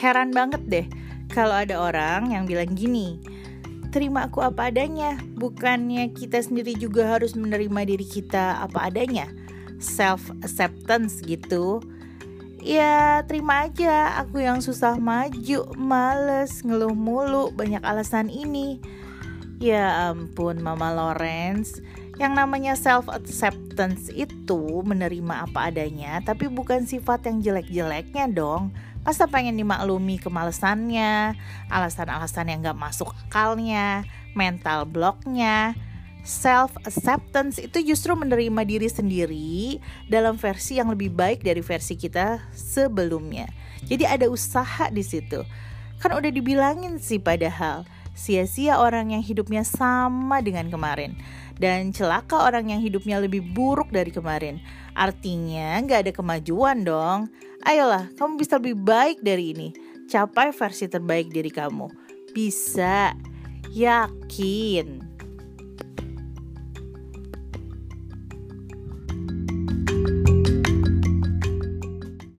Heran banget deh kalau ada orang yang bilang gini, terima aku apa adanya, bukannya kita sendiri juga harus menerima diri kita apa adanya, self acceptance gitu. Ya terima aja, aku yang susah maju, males, ngeluh mulu, banyak alasan ini. Ya ampun Mama Lawrence, yang namanya self acceptance itu menerima apa adanya, tapi bukan sifat yang jelek-jeleknya dong Masa pengen dimaklumi kemalesannya, alasan-alasan yang gak masuk akalnya, mental blocknya, self acceptance itu justru menerima diri sendiri dalam versi yang lebih baik dari versi kita sebelumnya. Jadi ada usaha di situ. Kan udah dibilangin sih padahal sia-sia orang yang hidupnya sama dengan kemarin dan celaka orang yang hidupnya lebih buruk dari kemarin. Artinya nggak ada kemajuan dong. Ayolah, kamu bisa lebih baik dari ini. Capai versi terbaik diri kamu. Bisa. Yakin.